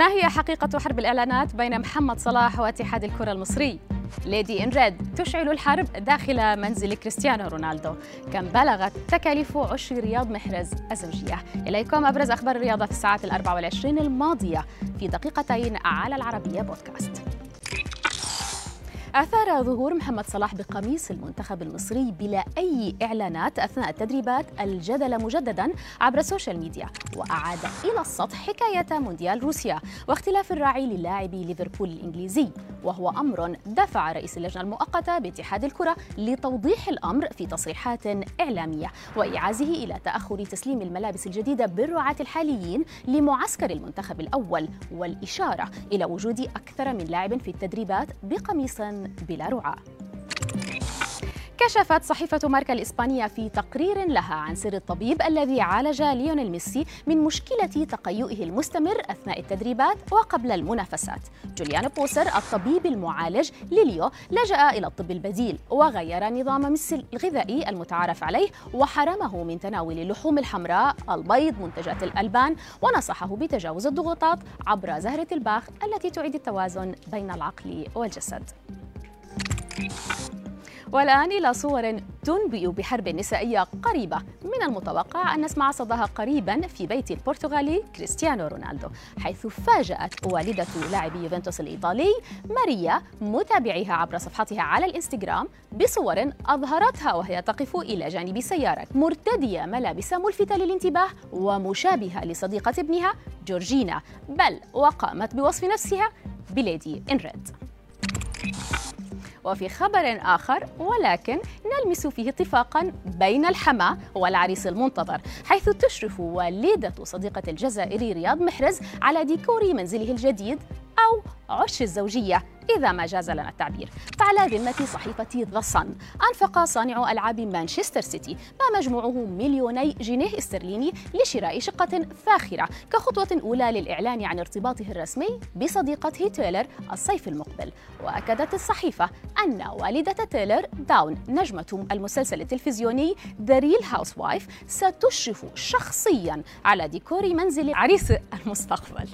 ما هي حقيقة حرب الإعلانات بين محمد صلاح واتحاد الكرة المصري؟ ليدي إن ريد تشعل الحرب داخل منزل كريستيانو رونالدو. كم بلغت تكاليف عش رياض محرز الزوجية؟ إليكم أبرز أخبار الرياضة في الساعات الأربع والعشرين الماضية في دقيقتين على العربية بودكاست. أثار ظهور محمد صلاح بقميص المنتخب المصري بلا أي إعلانات أثناء التدريبات الجدل مجددا عبر السوشيال ميديا وأعاد إلى السطح حكاية مونديال روسيا واختلاف الراعي للاعبي ليفربول الإنجليزي وهو أمر دفع رئيس اللجنة المؤقتة باتحاد الكرة لتوضيح الأمر في تصريحات إعلامية وإيعازه إلى تأخر تسليم الملابس الجديدة بالرعاة الحاليين لمعسكر المنتخب الأول والإشارة إلى وجود أكثر من لاعب في التدريبات بقميص بلا رعاة. كشفت صحيفة ماركا الإسبانية في تقرير لها عن سر الطبيب الذي عالج ليونيل ميسي من مشكلة تقيؤه المستمر أثناء التدريبات وقبل المنافسات. جوليان بوسر الطبيب المعالج ليليو لجأ إلى الطب البديل وغير نظام ميسي الغذائي المتعارف عليه وحرمه من تناول اللحوم الحمراء البيض منتجات الألبان ونصحه بتجاوز الضغوطات عبر زهرة الباخ التي تعيد التوازن بين العقل والجسد. والآن إلى صور تنبئ بحرب نسائية قريبة من المتوقع أن نسمع صداها قريبا في بيت البرتغالي كريستيانو رونالدو حيث فاجأت والدة لاعب يوفنتوس الإيطالي ماريا متابعيها عبر صفحتها على الإنستغرام بصور أظهرتها وهي تقف إلى جانب سيارة مرتدية ملابس ملفتة للانتباه ومشابهة لصديقة ابنها جورجينا بل وقامت بوصف نفسها ب lady in red. وفي خبر آخر ولكن نلمس فيه اتفاقا بين الحما والعريس المنتظر حيث تشرف والدة صديقة الجزائري رياض محرز على ديكور منزله الجديد أو عش الزوجية. إذا ما جاز لنا التعبير. فعلى ذمة صحيفة ذا صن أنفق صانع ألعاب مانشستر سيتي ما مجموعه مليوني جنيه استرليني لشراء شقة فاخرة كخطوة أولى للإعلان عن ارتباطه الرسمي بصديقته تيلر الصيف المقبل. وأكدت الصحيفة أن والدة تيلر داون نجمة المسلسل التلفزيوني The Real Housewife ستشرف شخصيا على ديكور منزل عريس المستقبل.